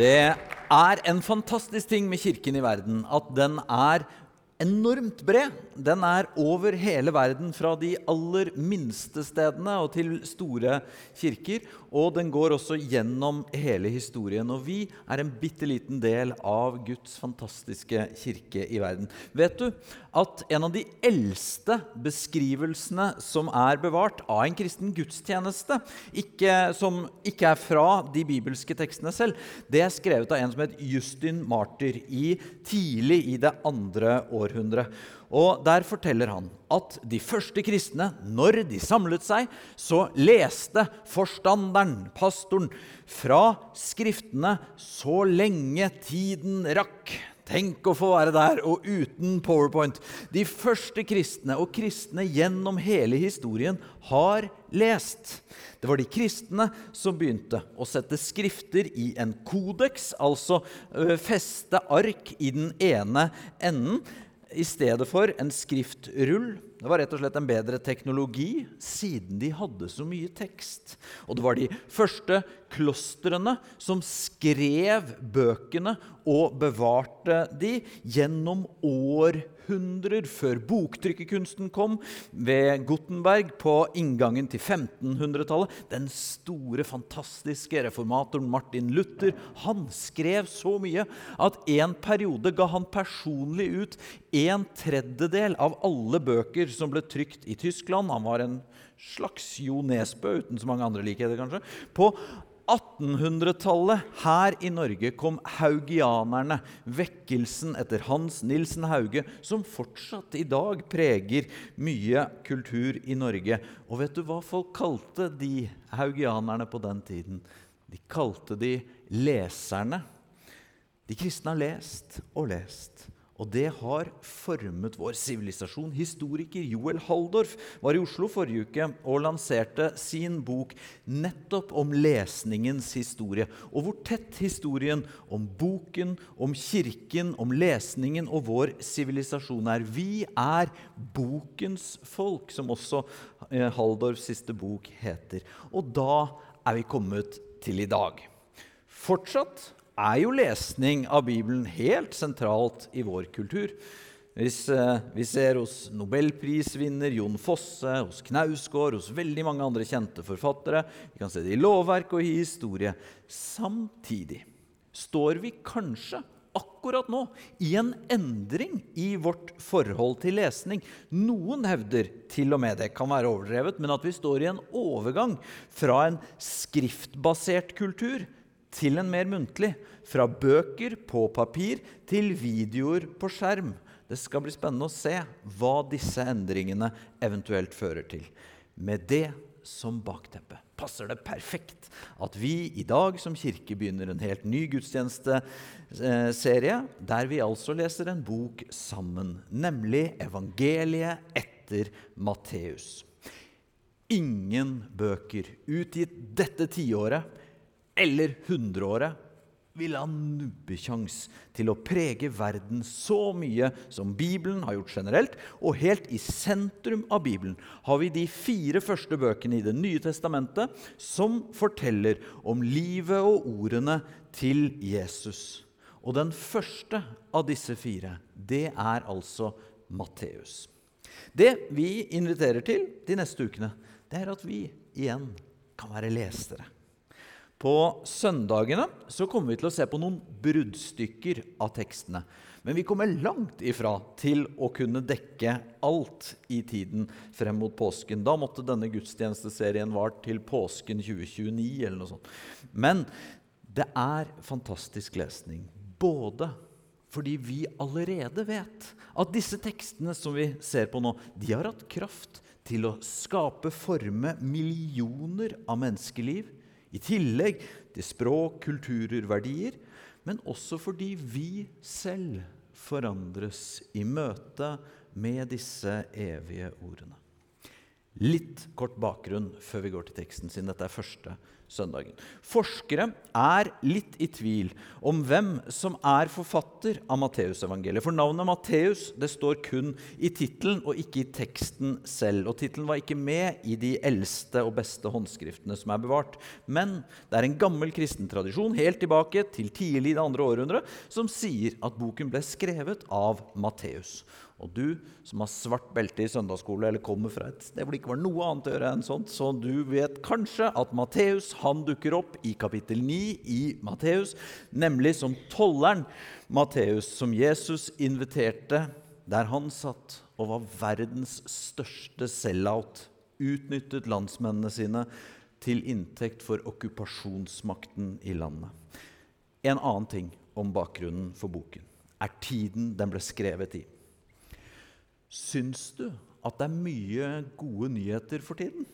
Det er en fantastisk ting med kirken i verden at den er enormt bred. Den er over hele verden, fra de aller minste stedene og til store kirker. Og den går også gjennom hele historien. Og vi er en bitte liten del av Guds fantastiske kirke i verden. Vet du at en av de eldste beskrivelsene som er bevart av en kristen gudstjeneste, ikke, som ikke er fra de bibelske tekstene selv, det er skrevet av en som het Justin Martyr i, tidlig i det andre århundret. Og Der forteller han at de første kristne, når de samlet seg, så leste forstanderen, pastoren, fra Skriftene så lenge tiden rakk. Tenk å få være der, og uten powerpoint. De første kristne og kristne gjennom hele historien har lest. Det var de kristne som begynte å sette skrifter i en kodeks, altså feste ark i den ene enden i stedet for en skriftrull. Det var rett og slett en bedre teknologi siden de hadde så mye tekst. Og det var de første klostrene som skrev bøkene og bevarte de gjennom århundrer før boktrykkekunsten kom ved Gutenberg på inngangen til 1500-tallet. Den store, fantastiske reformatoren Martin Luther han skrev så mye at en periode ga han personlig ut en tredjedel av alle bøker som ble trykt i Tyskland. Han var en slags Jo Nesbø, uten så mange andre likheter, kanskje. På 1800-tallet her i Norge kom haugianerne, vekkelsen etter Hans Nilsen Hauge, som fortsatt i dag preger mye kultur i Norge. Og vet du hva folk kalte de haugianerne på den tiden? De kalte de leserne. De kristne har lest og lest. Og det har formet vår sivilisasjon. Historiker Joel Haldorf var i Oslo forrige uke og lanserte sin bok nettopp om lesningens historie. Og hvor tett historien om boken, om kirken, om lesningen og vår sivilisasjon er. Vi er bokens folk, som også Halldorfs Haldorfs siste bok heter. Og da er vi kommet til i dag. Fortsatt er jo lesning av Bibelen helt sentralt i vår kultur. Hvis eh, vi ser hos nobelprisvinner Jon Fosse, hos Knausgård, hos veldig mange andre kjente forfattere Vi kan se det i lovverk og i historie. Samtidig står vi kanskje akkurat nå i en endring i vårt forhold til lesning. Noen hevder til og med det kan være overdrevet, men at vi står i en overgang fra en skriftbasert kultur til en mer muntlig. Fra bøker på papir til videoer på skjerm. Det skal bli spennende å se hva disse endringene eventuelt fører til. Med det som bakteppe passer det perfekt at vi i dag som kirke begynner en helt ny gudstjenesteserie, der vi altså leser en bok sammen, nemlig evangeliet etter Matteus. Ingen bøker utgitt dette tiåret eller hundreåret vil ha nubbekjangs til å prege verden så mye som Bibelen har gjort generelt. Og helt i sentrum av Bibelen har vi de fire første bøkene i Det nye testamentet som forteller om livet og ordene til Jesus. Og den første av disse fire, det er altså Matteus. Det vi inviterer til de neste ukene, det er at vi igjen kan være lesere. På søndagene så kommer vi til å se på noen bruddstykker av tekstene. Men vi kommer langt ifra til å kunne dekke alt i tiden frem mot påsken. Da måtte denne gudstjenesteserien vart til påsken 2029 eller noe sånt. Men det er fantastisk lesning. Både fordi vi allerede vet at disse tekstene som vi ser på nå, de har hatt kraft til å skape, forme millioner av menneskeliv i tillegg til språk, kulturer, verdier, men også fordi vi selv forandres i møte med disse evige ordene. Litt kort bakgrunn før vi går til teksten, siden dette er første søndagen. Forskere er litt i tvil om hvem som er forfatter av Matteusevangeliet. For navnet Matteus det står kun i tittelen og ikke i teksten selv. Og Tittelen var ikke med i de eldste og beste håndskriftene som er bevart. Men det er en gammel kristen tradisjon helt tilbake til tidlig i det andre århundret som sier at boken ble skrevet av Matteus. Og du som har svart belte i søndagsskole eller kommer fra et sted hvor det ikke var noe annet å gjøre enn sånt, så du vet kanskje at Matteus han dukker opp i kapittel 9 i Matteus, nemlig som tolleren Matteus, som Jesus inviterte der han satt og var verdens største sell-out, utnyttet landsmennene sine til inntekt for okkupasjonsmakten i landet. En annen ting om bakgrunnen for boken er tiden den ble skrevet i. Syns du at det er mye gode nyheter for tiden?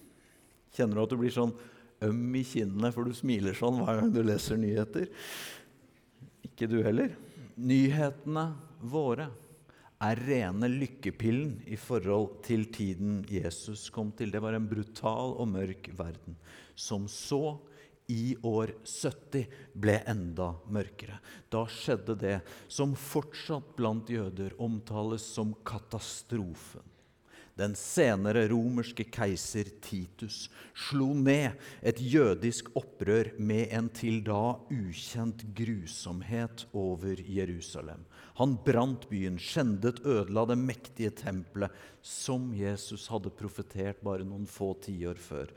Kjenner du at du blir sånn øm i kinnene for du smiler sånn hver gang du leser nyheter? Ikke du heller. Nyhetene våre er rene lykkepillen i forhold til tiden Jesus kom til. Det var en brutal og mørk verden som så i år 70 ble enda mørkere. Da skjedde det som fortsatt blant jøder omtales som katastrofen. Den senere romerske keiser Titus slo ned et jødisk opprør med en til da ukjent grusomhet over Jerusalem. Han brant byen, skjendet, ødela det mektige tempelet som Jesus hadde profetert bare noen få tiår før.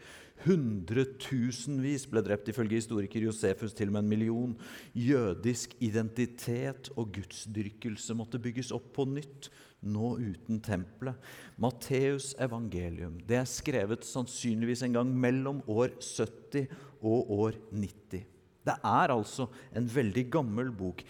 Hundretusenvis ble drept, ifølge historiker Josefus, til og med en million. Jødisk identitet og gudsdyrkelse måtte bygges opp på nytt, nå uten tempelet. Matteus' evangelium det er skrevet sannsynligvis en gang mellom år 70 og år 90. Det er altså en veldig gammel bok.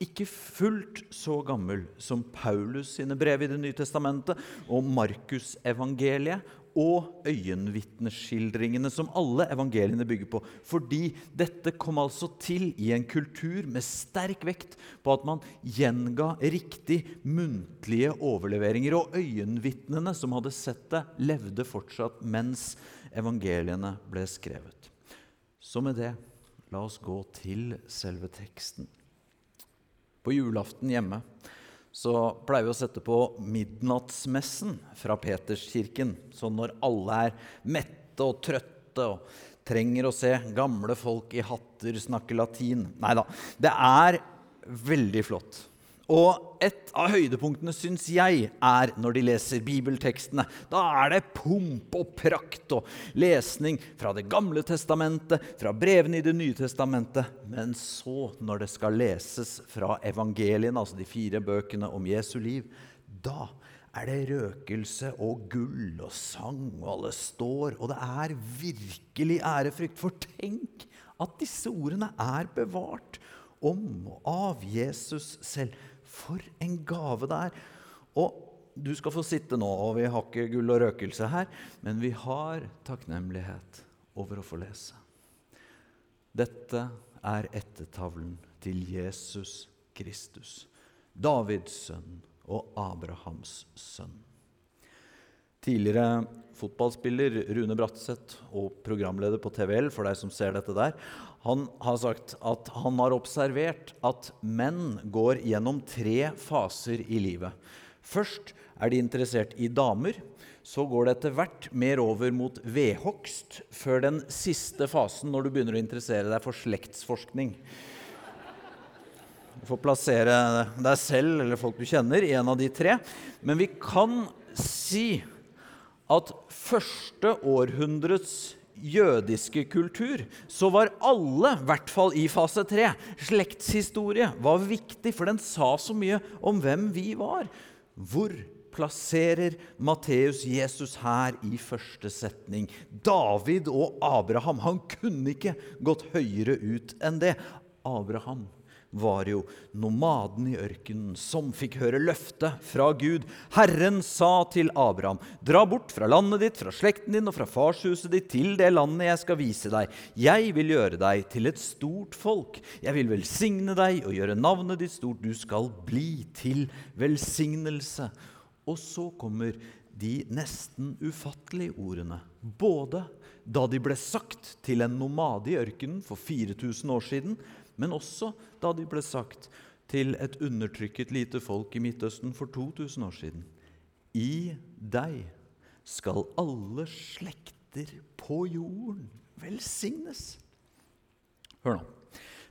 Ikke fullt så gammel som Paulus sine brev i Det nye testamentet og Markusevangeliet og øyenvitneskildringene som alle evangeliene bygger på. Fordi dette kom altså til i en kultur med sterk vekt på at man gjenga riktig muntlige overleveringer. Og øyenvitnene som hadde sett det, levde fortsatt mens evangeliene ble skrevet. Så med det, la oss gå til selve teksten. På julaften hjemme så pleier vi å sette på midnattsmessen fra Peterskirken. Så når alle er mette og trøtte og trenger å se gamle folk i hatter snakke latin Nei da. Det er veldig flott. Og et av høydepunktene, syns jeg, er når de leser bibeltekstene. Da er det pomp og prakt og lesning fra Det gamle testamentet, fra brevene i Det nye testamentet. Men så, når det skal leses fra evangeliene, altså de fire bøkene om Jesu liv, da er det røkelse og gull og sang, og alle står. Og det er virkelig ærefrykt. For tenk at disse ordene er bevart om og av Jesus selv. For en gave det er! Og du skal få sitte nå, og vi har ikke gull og røkelse her, men vi har takknemlighet over å få lese. Dette er ettertavlen til Jesus Kristus, Davids sønn og Abrahams sønn. Tidligere fotballspiller Rune Bratseth og programleder på TVL, for deg som ser dette der, han har sagt at han har observert at menn går gjennom tre faser i livet. Først er de interessert i damer. Så går det etter hvert mer over mot vedhogst, før den siste fasen, når du begynner å interessere deg for slektsforskning. Du får plassere deg selv eller folk du kjenner, i en av de tre. Men vi kan si at første århundrets jødiske kultur, så var alle, i hvert fall i fase tre, slektshistorie var viktig, for den sa så mye om hvem vi var. Hvor plasserer Matteus Jesus her i første setning? David og Abraham. Han kunne ikke gått høyere ut enn det. Abraham var jo nomaden i ørkenen som fikk høre løftet fra Gud. Herren sa til Abraham, dra bort fra landet ditt, fra slekten din og fra farshuset ditt til det landet jeg skal vise deg. Jeg vil gjøre deg til et stort folk. Jeg vil velsigne deg og gjøre navnet ditt stort. Du skal bli til velsignelse. Og så kommer de nesten ufattelige ordene. Både da de ble sagt til en nomade i ørkenen for 4000 år siden, men også da de ble sagt til et undertrykket lite folk i Midtøsten for 2000 år siden. I deg skal alle slekter på jorden velsignes. Hør nå.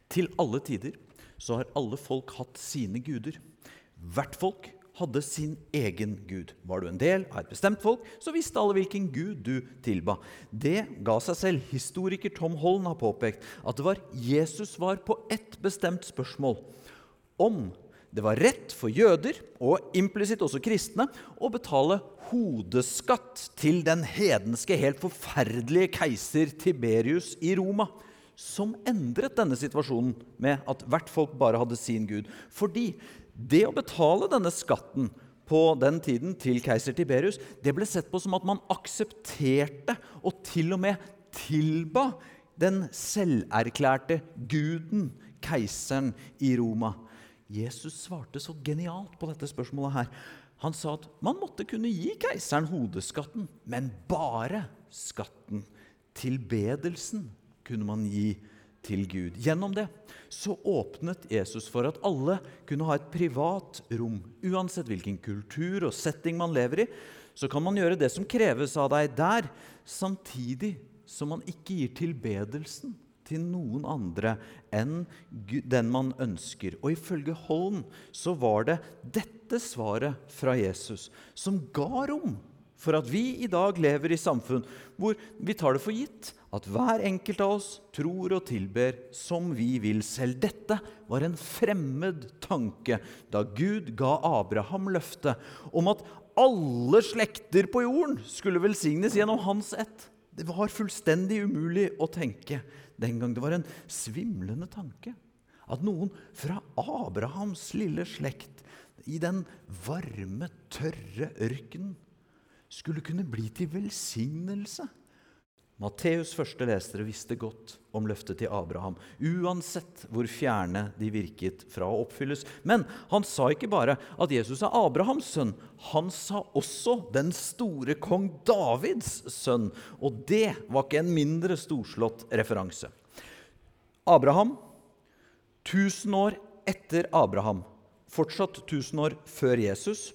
Til alle tider så har alle folk hatt sine guder. Hvert folk hadde sin egen gud. Var du en del av et bestemt folk, så visste alle hvilken gud du tilba. Det ga seg selv. Historiker Tom Hollen har påpekt at det var Jesus var på ett bestemt spørsmål. Om det var rett for jøder, og implisitt også kristne, å betale hodeskatt til den hedenske, helt forferdelige keiser Tiberius i Roma som endret denne situasjonen med at hvert folk bare hadde sin gud. Fordi det å betale denne skatten på den tiden til keiser Tiberius, det ble sett på som at man aksepterte og til og med tilba den selverklærte guden, keiseren i Roma. Jesus svarte så genialt på dette spørsmålet her. Han sa at man måtte kunne gi keiseren hodeskatten, men bare skatten. Tilbedelsen kunne man gi til Gud. Gjennom det så åpnet Jesus for at alle kunne ha et privat rom. Uansett hvilken kultur og setting man lever i, så kan man gjøre det som kreves av deg der, samtidig som man ikke gir tilbedelsen til noen andre enn den man ønsker. Og ifølge Holm så var det dette svaret fra Jesus som ga rom for at vi i dag lever i samfunn hvor vi tar det for gitt at hver enkelt av oss tror og tilber som vi vil selv. Dette var en fremmed tanke da Gud ga Abraham løftet om at alle slekter på jorden skulle velsignes gjennom hans ett. Det var fullstendig umulig å tenke den gang. Det var en svimlende tanke. At noen fra Abrahams lille slekt i den varme, tørre ørkenen skulle kunne bli til velsignelse Matteus' første lesere visste godt om løftet til Abraham, uansett hvor fjerne de virket fra å oppfylles. Men han sa ikke bare at Jesus er Abrahams sønn, han sa også den store kong Davids sønn. Og det var ikke en mindre storslått referanse. Abraham, 1000 år etter Abraham, fortsatt 1000 år før Jesus,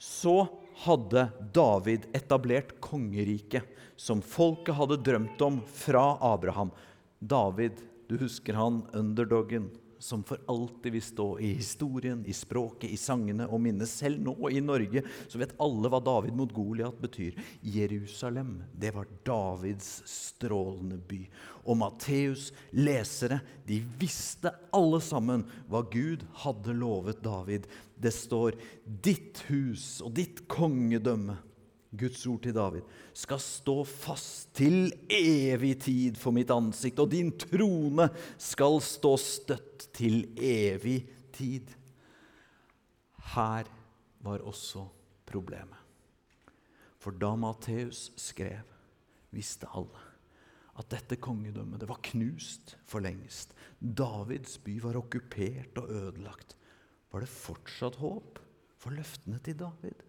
så hadde David etablert kongeriket som folket hadde drømt om fra Abraham. David, du husker han, underdoggen som for alltid vil stå i historien, i språket, i sangene og minnes. Selv nå i Norge så vet alle hva David mot Goliat betyr. Jerusalem, det var Davids strålende by. Og Matteus' lesere, de visste alle sammen hva Gud hadde lovet David. Det står 'ditt hus og ditt kongedømme' Guds ord til David, skal stå fast til evig tid for mitt ansikt, og din trone skal stå støtt til evig tid. Her var også problemet. For da Matteus skrev, visste alle at dette kongedømmet det var knust for lengst. Davids by var okkupert og ødelagt. Var det fortsatt håp for løftene til David?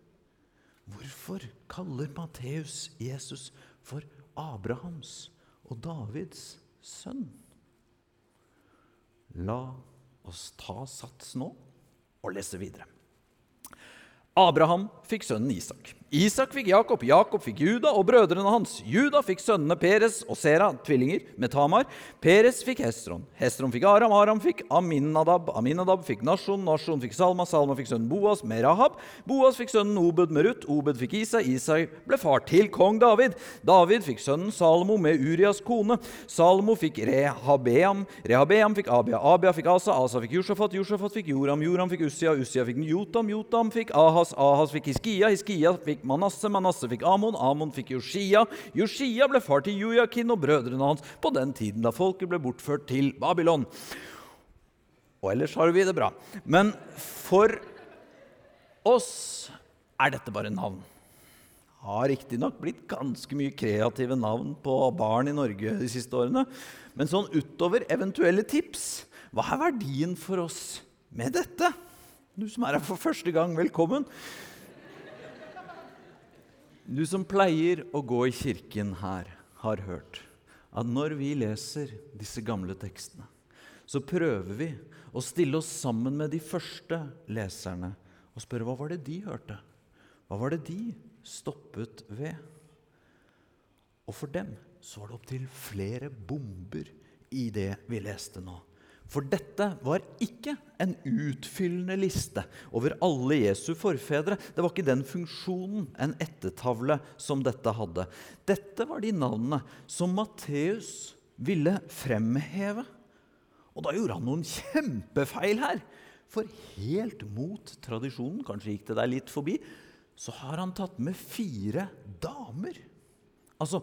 Hvorfor kaller Matteus Jesus for Abrahams og Davids sønn? La oss ta sats nå og lese videre. Abraham fikk sønnen Isak. Isak fikk Jakob, Jakob fikk Juda og brødrene hans. Juda fikk sønnene Peres og Sera, tvillinger, med Tamar. Peres fikk Hestron. Hestron fikk Aram, Aram fikk Aminadab. Aminadab fikk Nashon, Nashon fikk Salma. Salma fikk sønnen Boas med Rahab. Boas fikk sønnen Obed med Ruth. Obed fikk Isa. Isa ble far til kong David. David fikk sønnen Salomo med Urias kone. Salomo fikk Rehabeam. Rehabeam fikk Abia. Abia fikk Asa. Asa fikk Josjafat. Josjafat fikk Joram. Joram fikk Ussia. Ussia fikk Jotam. Jotam fikk Ahas. Ahas fikk Hiskia. Hiskia fikk fikk Manasseh, Manasseh fikk Amon, Amon fikk Joshia. Joshia ble far til Joakin og brødrene hans på den tiden da folket ble bortført til Babylon. Og ellers har vi det bra. Men for oss er dette bare navn. Har riktignok blitt ganske mye kreative navn på barn i Norge de siste årene. Men sånn utover eventuelle tips, hva er verdien for oss med dette? Du som er her for første gang, velkommen. Du som pleier å gå i kirken her, har hørt at når vi leser disse gamle tekstene, så prøver vi å stille oss sammen med de første leserne og spørre hva var det de hørte? Hva var det de stoppet ved? Og for dem så var det opptil flere bomber i det vi leste nå. For dette var ikke en utfyllende liste over alle Jesu forfedre. Det var ikke den funksjonen en ettertavle som dette hadde. Dette var de navnene som Matteus ville fremheve. Og da gjorde han noen kjempefeil her. For helt mot tradisjonen, kanskje gikk det deg litt forbi, så har han tatt med fire damer. Altså,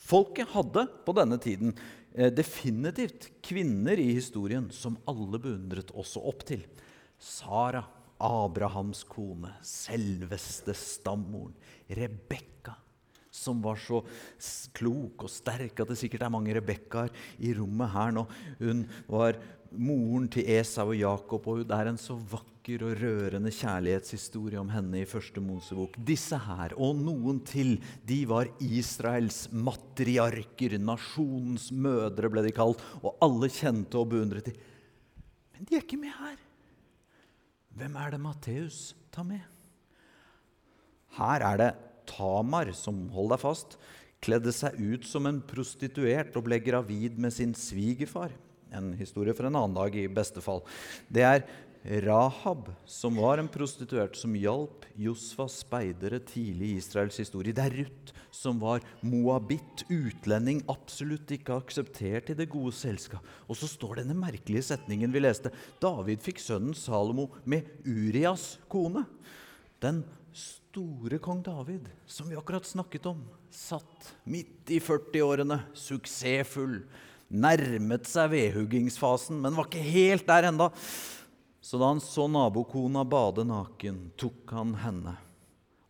folket hadde på denne tiden definitivt kvinner i historien som alle beundret også opp til. Sara, Abrahams kone, selveste stammoren. Rebekka, som var så klok og sterk at det sikkert er mange Rebekkaer i rommet her nå. Hun var moren til Esau og Jakob, og hun er en så vakker og rørende kjærlighetshistorie om henne i første Mosebok. Disse her, og noen til, de var Israels matriarker. Nasjonens mødre ble de kalt, og alle kjente og beundret de. Men de er ikke med her. Hvem er det Matteus tar med? Her er det Tamar som, hold deg fast, kledde seg ut som en prostituert og ble gravid med sin svigerfar. En historie for en annen dag, i beste fall. Det er Rahab, som var en prostituert som hjalp Josfas speidere tidlig i Israels historie. Det er Ruth, som var moabit, utlending, absolutt ikke akseptert i det gode selskap. Og så står denne merkelige setningen vi leste. David fikk sønnen Salomo med Urias kone. Den store kong David, som vi akkurat snakket om, satt midt i 40-årene, suksessfull nærmet seg vedhuggingsfasen, men var ikke helt der enda. Så da han så nabokona bade naken, tok han henne.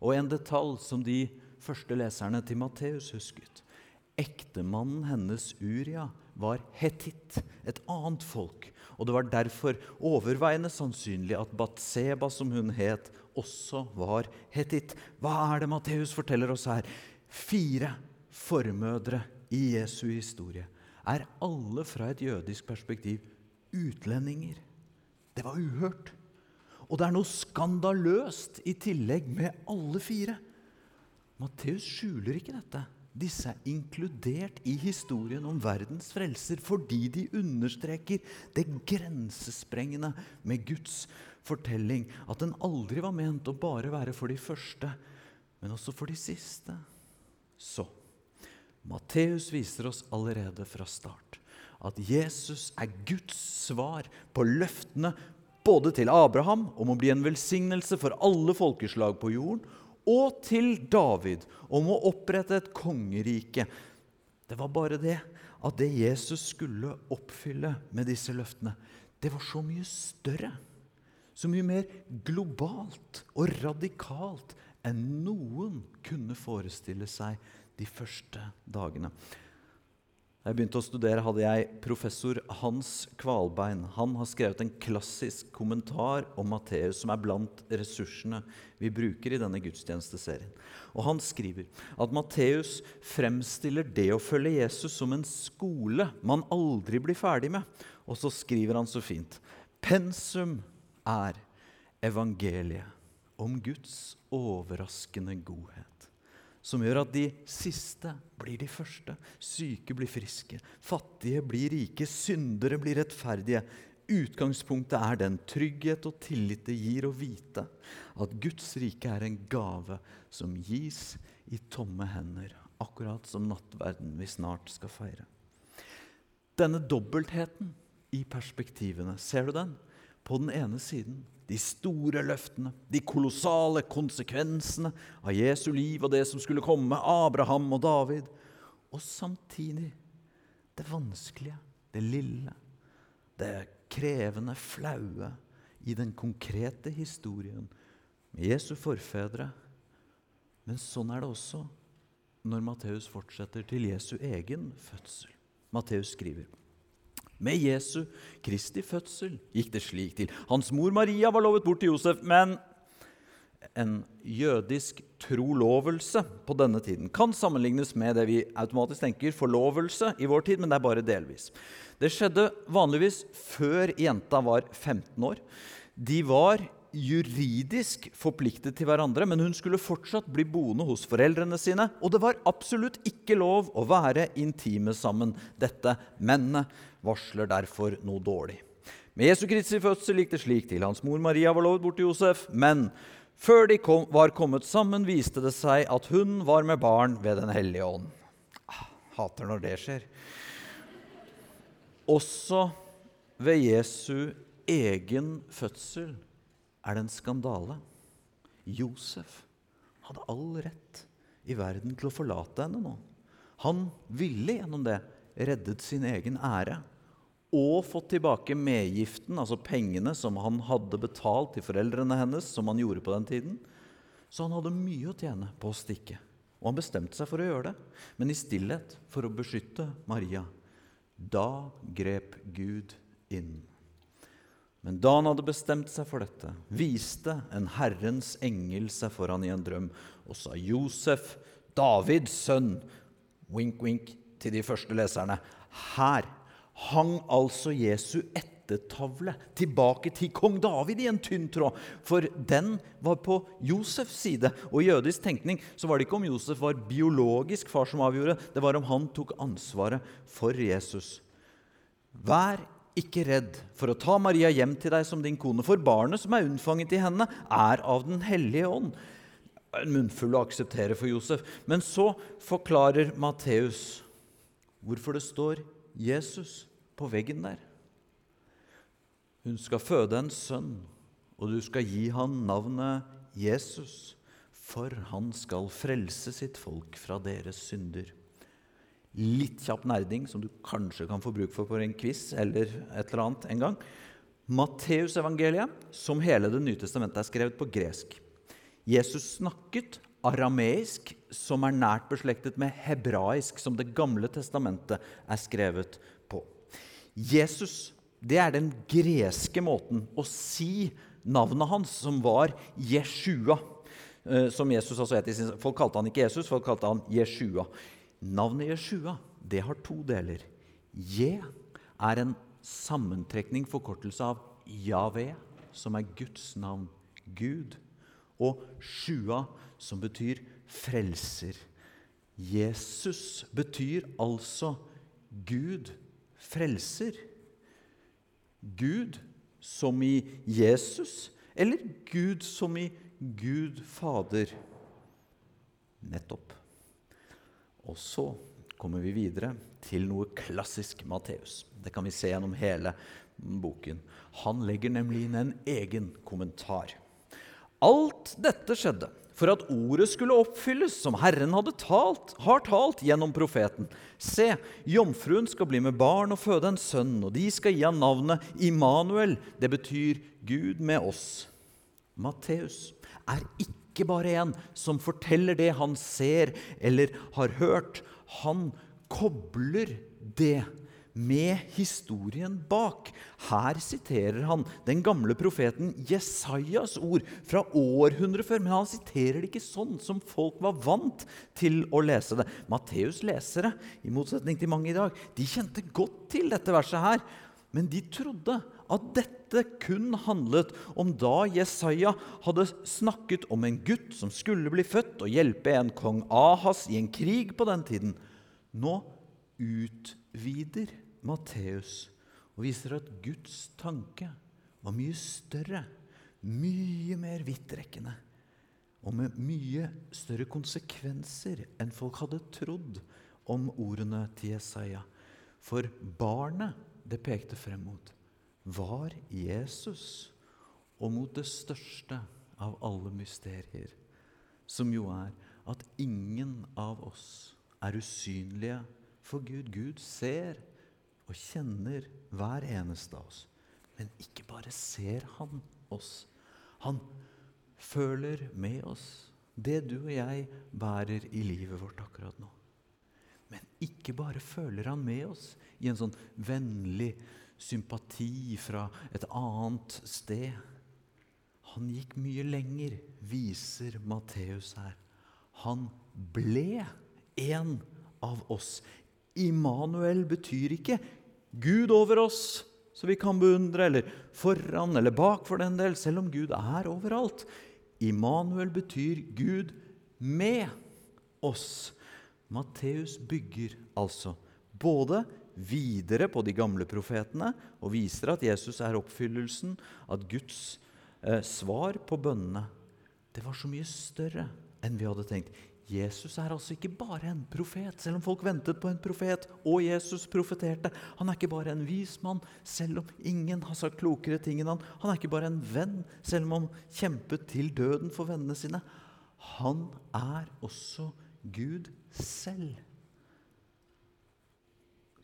Og en detalj som de første leserne til Matteus husket. Ektemannen hennes, Uria, var hetitt, et annet folk. Og det var derfor overveiende sannsynlig at Batseba, som hun het, også var hetitt. Hva er det Matteus forteller oss her? Fire formødre i Jesu historie er alle fra et jødisk perspektiv utlendinger. Det var uhørt. Og det er noe skandaløst i tillegg med alle fire. Matteus skjuler ikke dette. Disse er inkludert i historien om verdens frelser fordi de understreker det grensesprengende med Guds fortelling. At den aldri var ment å bare være for de første, men også for de siste. Så Matteus viser oss allerede fra start at Jesus er Guds svar på løftene både til Abraham om å bli en velsignelse for alle folkeslag på jorden, og til David om å opprette et kongerike. Det var bare det at det Jesus skulle oppfylle med disse løftene, det var så mye større. Så mye mer globalt og radikalt enn noen kunne forestille seg de første dagene. Jeg begynte å studere, hadde jeg professor Hans Kvalbein. Han har skrevet en klassisk kommentar om Matteus, som er blant ressursene vi bruker i denne gudstjenesteserien. Og Han skriver at Matteus fremstiller det å følge Jesus som en skole man aldri blir ferdig med. Og så skriver han så fint Pensum er evangeliet om Guds overraskende godhet som gjør at de siste blir de første. Syke blir friske, fattige blir rike, syndere blir rettferdige. Utgangspunktet er den trygghet og tillit det gir å vite at Guds rike er en gave som gis i tomme hender, akkurat som nattverden vi snart skal feire. Denne dobbeltheten i perspektivene, ser du den? På den ene siden de store løftene, de kolossale konsekvensene av Jesu liv og det som skulle komme, Abraham og David. Og samtidig det vanskelige, det lille, det krevende, flaue i den konkrete historien med Jesu forfedre. Men sånn er det også når Matteus fortsetter til Jesu egen fødsel. Matteus skriver med Jesu Kristi fødsel gikk det slik til. Hans mor Maria var lovet bort til Josef, men en jødisk trolovelse på denne tiden. Kan sammenlignes med det vi automatisk tenker forlovelse i vår tid, men det er bare delvis. Det skjedde vanligvis før jenta var 15 år. De var juridisk forpliktet til hverandre, men hun skulle fortsatt bli boende hos foreldrene sine. Og det var absolutt ikke lov å være intime sammen. Dette mennene varsler derfor noe dårlig. Med Jesu Kristi fødsel gikk det slik til. Hans mor Maria var lovet bort til Josef, men før de kom, var kommet sammen, viste det seg at hun var med barn ved Den hellige ånd. Ah, hater når det skjer. Også ved Jesu egen fødsel er det en skandale. Josef hadde all rett i verden til å forlate henne nå. Han ville gjennom det reddet sin egen ære og fått tilbake medgiften, altså pengene som han hadde betalt til foreldrene hennes, som han gjorde på den tiden. Så han hadde mye å tjene på å stikke. Og han bestemte seg for å gjøre det, men i stillhet for å beskytte Maria. Da grep Gud inn. Men da han hadde bestemt seg for dette, viste en Herrens engel seg for han i en drøm og sa, 'Josef, Davids sønn' Wink, wink til de første leserne. Her hang altså Jesu ettertavle tilbake til kong David i en tynn tråd. For den var på Josefs side. Og i jødisk tenkning så var det ikke om Josef var biologisk far som avgjorde, det var om han tok ansvaret for Jesus. Vær ikke redd for å ta Maria hjem til deg som din kone, for barnet som er unnfanget i henne, er av Den hellige ånd. En munnfull å akseptere for Josef. Men så forklarer Matteus hvorfor det står Jesus på veggen der. Hun skal føde en sønn, og du skal gi han navnet Jesus, for han skal frelse sitt folk fra deres synder. Litt kjapp nerding som du kanskje kan få bruk for på en quiz eller et eller annet en gang. Matteusevangeliet, som hele Det nye testamentet, er skrevet på gresk. Jesus snakket arameisk, som er nært beslektet med hebraisk, som Det gamle testamentet er skrevet på. Jesus det er den greske måten å si navnet hans, som var Jeshua. Eh, som Jesus altså het Folk kalte han ikke Jesus, folk kalte han Jeshua. Navnet Jeshua det har to deler. Je er en sammentrekning, forkortelse av Yahweh, som er Guds navn, Gud. Og Shua, som betyr frelser. Jesus betyr altså Gud frelser? Gud som i Jesus, eller Gud som i Gud Fader? Nettopp. Og så kommer vi videre til noe klassisk Matteus. Det kan vi se gjennom hele boken. Han legger nemlig inn en egen kommentar. Alt dette skjedde for at ordet skulle oppfylles, som Herren hadde talt, har talt gjennom profeten. Se, jomfruen skal bli med barn og føde en sønn, og de skal gi ham navnet Immanuel. Det betyr Gud med oss. Matteus er ikke bare en som forteller det han ser eller har hørt. Han kobler det med historien bak. Her siterer han den gamle profeten Jesajas ord fra århundret før. Men han siterer det ikke sånn som folk var vant til å lese det. Matteus' lesere, i motsetning til mange i dag, de kjente godt til dette verset her. Men de trodde at dette kun handlet om da Jesaja hadde snakket om en gutt som skulle bli født og hjelpe en kong Ahas i en krig på den tiden. Nå utvider Matteus og viser at Guds tanke var mye større, mye mer vidtrekkende og med mye større konsekvenser enn folk hadde trodd om ordene til Jesaja. For barnet det pekte frem mot, var Jesus, og mot det største av alle mysterier, som jo er at ingen av oss er usynlige for Gud. Gud ser og kjenner hver eneste av oss. Men ikke bare ser han oss. Han føler med oss det du og jeg bærer i livet vårt akkurat nå. Men ikke bare føler han med oss i en sånn vennlig sympati fra et annet sted. Han gikk mye lenger, viser Matteus her. Han ble en av oss. Immanuel betyr ikke Gud over oss, så vi kan beundre, eller foran eller bak for den del, selv om Gud er overalt. Immanuel betyr Gud med oss. Matteus bygger altså både videre på de gamle profetene og viser at Jesus er oppfyllelsen, at Guds eh, svar på bønnene det var så mye større enn vi hadde tenkt. Jesus er altså ikke bare en profet, selv om folk ventet på en profet, og Jesus profeterte. Han er ikke bare en vis mann, selv om ingen har sagt klokere ting enn han. Han er ikke bare en venn, selv om han kjempet til døden for vennene sine. Han er også Gud selv.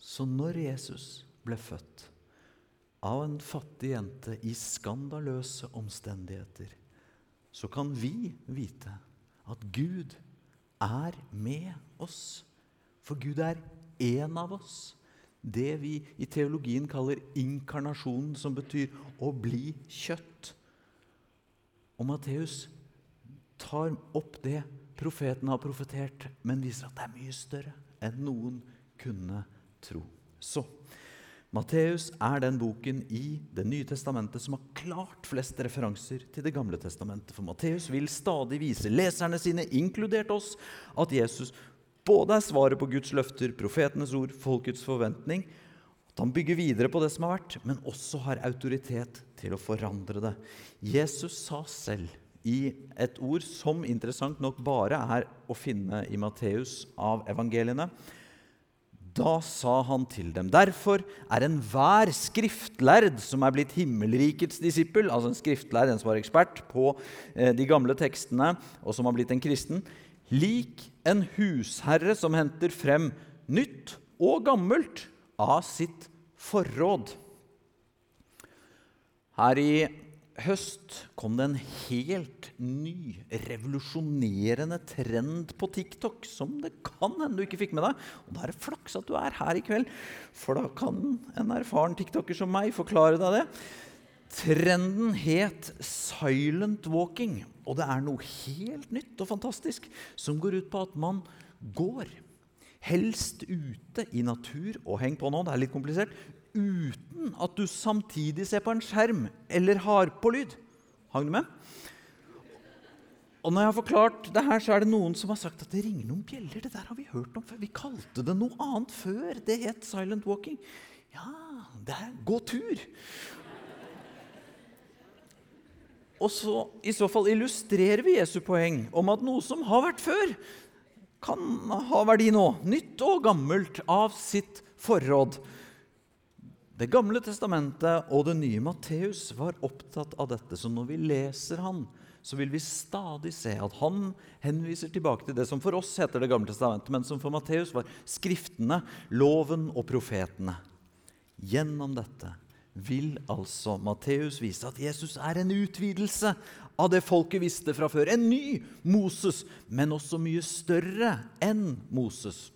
Så når Jesus ble født av en fattig jente i skandaløse omstendigheter, så kan vi vite at Gud er med oss. For Gud er én av oss. Det vi i teologien kaller inkarnasjonen, som betyr å bli kjøtt. Og Matteus tar opp det profeten har profetert, men viser at det er mye større enn noen kunne tro. Så Matteus er den boken i Det nye testamentet som har klart flest referanser til Det gamle testamentet. For Matteus vil stadig vise leserne sine, inkludert oss, at Jesus både er svaret på Guds løfter, profetenes ord, folkets forventning, at han bygger videre på det som har vært, men også har autoritet til å forandre det. Jesus sa selv i et ord som interessant nok bare er å finne i Matteus av evangeliene. Da sa han til dem.: Derfor er enhver skriftlærd som er blitt himmelrikets disippel, altså en skriftlærd, en som var ekspert på eh, de gamle tekstene, og som har blitt en kristen, lik en husherre som henter frem nytt og gammelt av sitt forråd. Her i høst kom det en helt ny, revolusjonerende trend på TikTok som det kan hende du ikke fikk med deg. Og da er det flaks at du er her i kveld, for da kan en erfaren tiktoker som meg forklare deg det. Trenden het 'silent walking', og det er noe helt nytt og fantastisk som går ut på at man går, helst ute i natur og heng på nå, det er litt komplisert, uten at du samtidig ser på en skjerm eller har på lyd. Hang du med? Og når jeg har forklart det her, så er det noen som har sagt at det ringer noen bjeller. Det der har vi hørt om før. Vi kalte det noe annet før. Det het silent walking. Ja, det er gå tur. Og så, I så fall illustrerer vi Jesu poeng om at noe som har vært før, kan ha verdi nå. Nytt og gammelt av sitt forråd. Det gamle testamentet og det nye Matteus var opptatt av dette. Så når vi leser han, så vil vi stadig se at han henviser tilbake til det som for oss heter Det gamle testamentet, men som for Matteus var skriftene, loven og profetene. Gjennom dette vil altså Matteus vise at Jesus er en utvidelse av det folket visste fra før. En ny Moses, men også mye større enn Moses.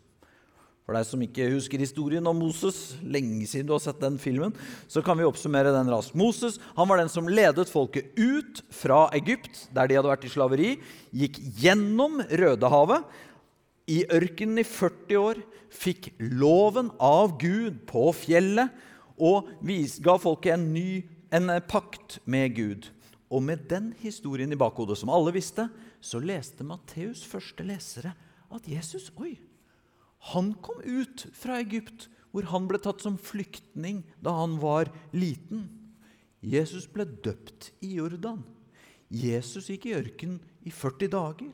For deg som ikke husker historien om Moses, lenge siden du har sett den filmen, så kan vi oppsummere den raskt. Moses han var den som ledet folket ut fra Egypt, der de hadde vært i slaveri, gikk gjennom Rødehavet, i ørkenen i 40 år, fikk loven av Gud på fjellet og ga folket en ny en pakt med Gud. Og med den historien i bakhodet, som alle visste, så leste Matteus' første lesere at Jesus Oi! Han kom ut fra Egypt, hvor han ble tatt som flyktning da han var liten. Jesus ble døpt i Jordan. Jesus gikk i ørkenen i 40 dager.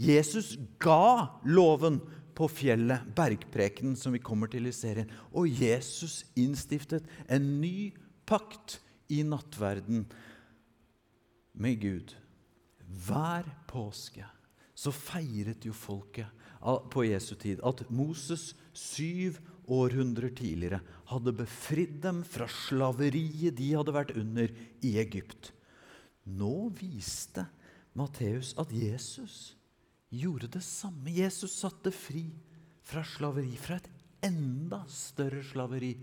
Jesus ga loven på fjellet, bergprekenen som vi kommer til i serien. Og Jesus innstiftet en ny pakt i nattverden med Gud. Hver påske så feiret jo folket på Jesu tid at Moses syv århundrer tidligere hadde befridd dem fra slaveriet de hadde vært under i Egypt. Nå viste Matteus at Jesus gjorde det samme. Jesus satte fri fra slaveri, fra et enda større slaveri.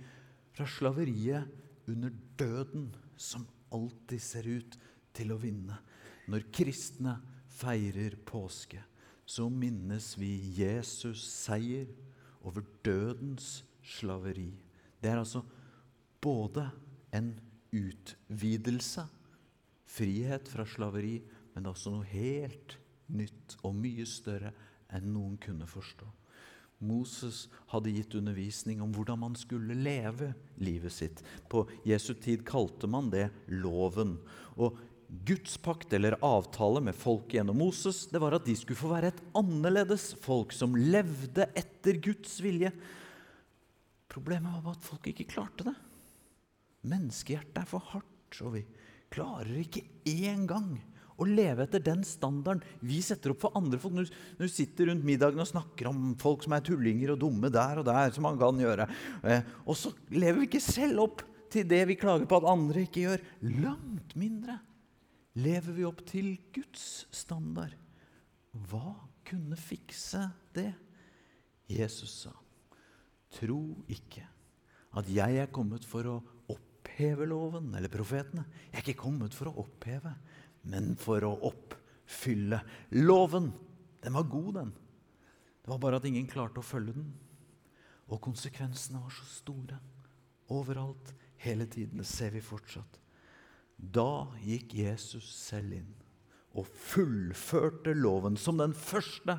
Fra slaveriet under døden, som alltid ser ut til å vinne. Når kristne feirer påske, så minnes vi Jesus seier over dødens slaveri. Det er altså både en utvidelse, frihet fra slaveri, men det er også noe helt nytt og mye større enn noen kunne forstå. Moses hadde gitt undervisning om hvordan man skulle leve livet sitt. På Jesu tid kalte man det loven. Og Guds pakt eller avtale med folket gjennom Moses det var at de skulle få være et annerledes folk som levde etter Guds vilje. Problemet var at folk ikke klarte det. Menneskehjertet er for hardt, og vi klarer ikke engang å leve etter den standarden vi setter opp for andre folk. Når du sitter rundt middagen og snakker om folk som er tullinger og dumme der og der, som man kan gjøre, eh, og så lever vi ikke selv opp til det vi klager på at andre ikke gjør. Langt mindre lever vi opp til Guds standard. Hva kunne fikse det? Jesus sa, tro ikke at jeg er kommet for å oppheve loven eller profetene. Jeg er ikke kommet for å oppheve, men for å oppfylle loven. Den var god, den. Det var bare at ingen klarte å følge den. Og konsekvensene var så store. Overalt, hele tiden. Det ser vi fortsatt. Da gikk Jesus selv inn og fullførte loven. Som den første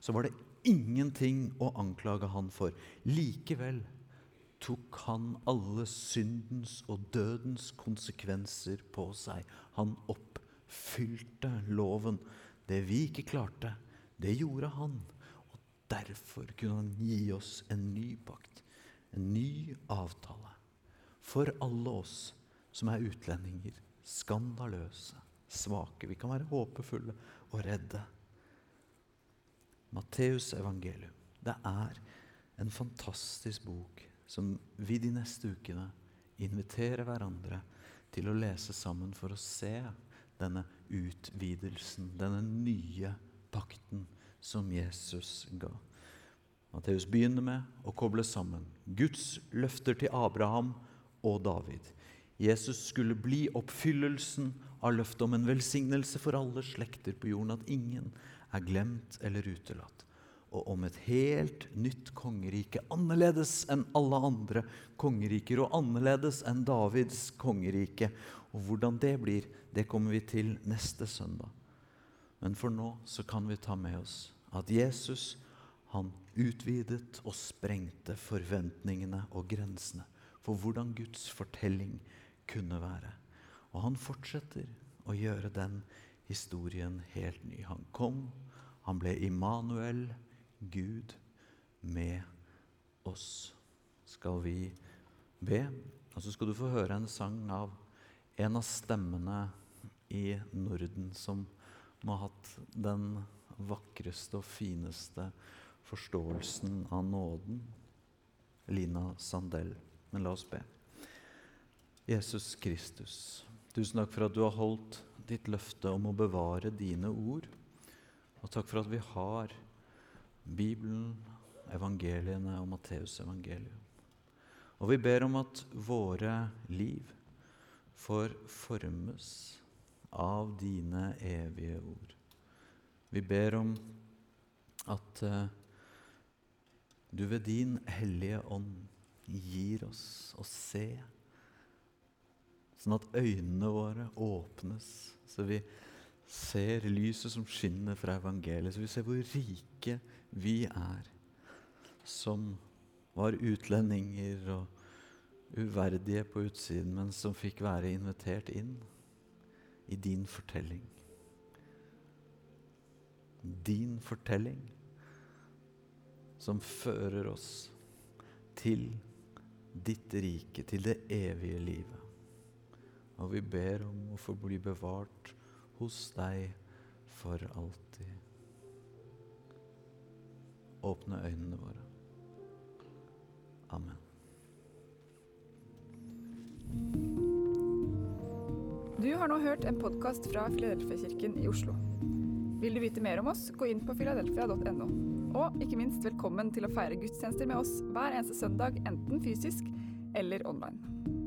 så var det ingenting å anklage han for. Likevel tok han alle syndens og dødens konsekvenser på seg. Han oppfylte loven. Det vi ikke klarte, det gjorde han. Og Derfor kunne han gi oss en ny pakt, en ny avtale. For alle oss som er utlendinger, skandaløse, svake. Vi kan være håpefulle og redde. Matteus evangelium. Det er en fantastisk bok som vi de neste ukene inviterer hverandre til å lese sammen for å se denne utvidelsen, denne nye pakten som Jesus ga. Matteus begynner med å koble sammen Guds løfter til Abraham og David. Jesus skulle bli oppfyllelsen av løftet om en velsignelse for alle slekter på jorden, at ingen er glemt eller utelatt. Og om et helt nytt kongerike, annerledes enn alle andre kongeriker, og annerledes enn Davids kongerike. Og hvordan det blir, det kommer vi til neste søndag. Men for nå så kan vi ta med oss at Jesus han utvidet og sprengte forventningene og grensene for hvordan Guds fortelling kunne være. Og han fortsetter å gjøre den historien helt ny. Han kom, han ble Immanuel, Gud med oss. Skal vi be? Og så skal du få høre en sang av en av stemmene i Norden som må ha hatt den vakreste og fineste forståelsen av nåden. Lina Sandell. Men la oss be. Jesus Kristus, tusen takk for at du har holdt ditt løfte om å bevare dine ord. Og takk for at vi har Bibelen, evangeliene og Matteus evangelium. Og vi ber om at våre liv får formes av dine evige ord. Vi ber om at uh, du ved din hellige ånd gir oss å se Sånn at øynene våre åpnes, så vi ser lyset som skinner fra evangeliet. Så vi ser hvor rike vi er, som var utlendinger og uverdige på utsiden, men som fikk være invitert inn i din fortelling. Din fortelling som fører oss til ditt rike, til det evige livet. Og vi ber om å få bli bevart hos deg for alltid. Åpne øynene våre. Amen. Du har nå hørt en podkast fra Filadelfia-kirken i Oslo. Vil du vite mer om oss, gå inn på filadelfia.no. Og ikke minst velkommen til å feire gudstjenester med oss hver eneste søndag, enten fysisk eller online.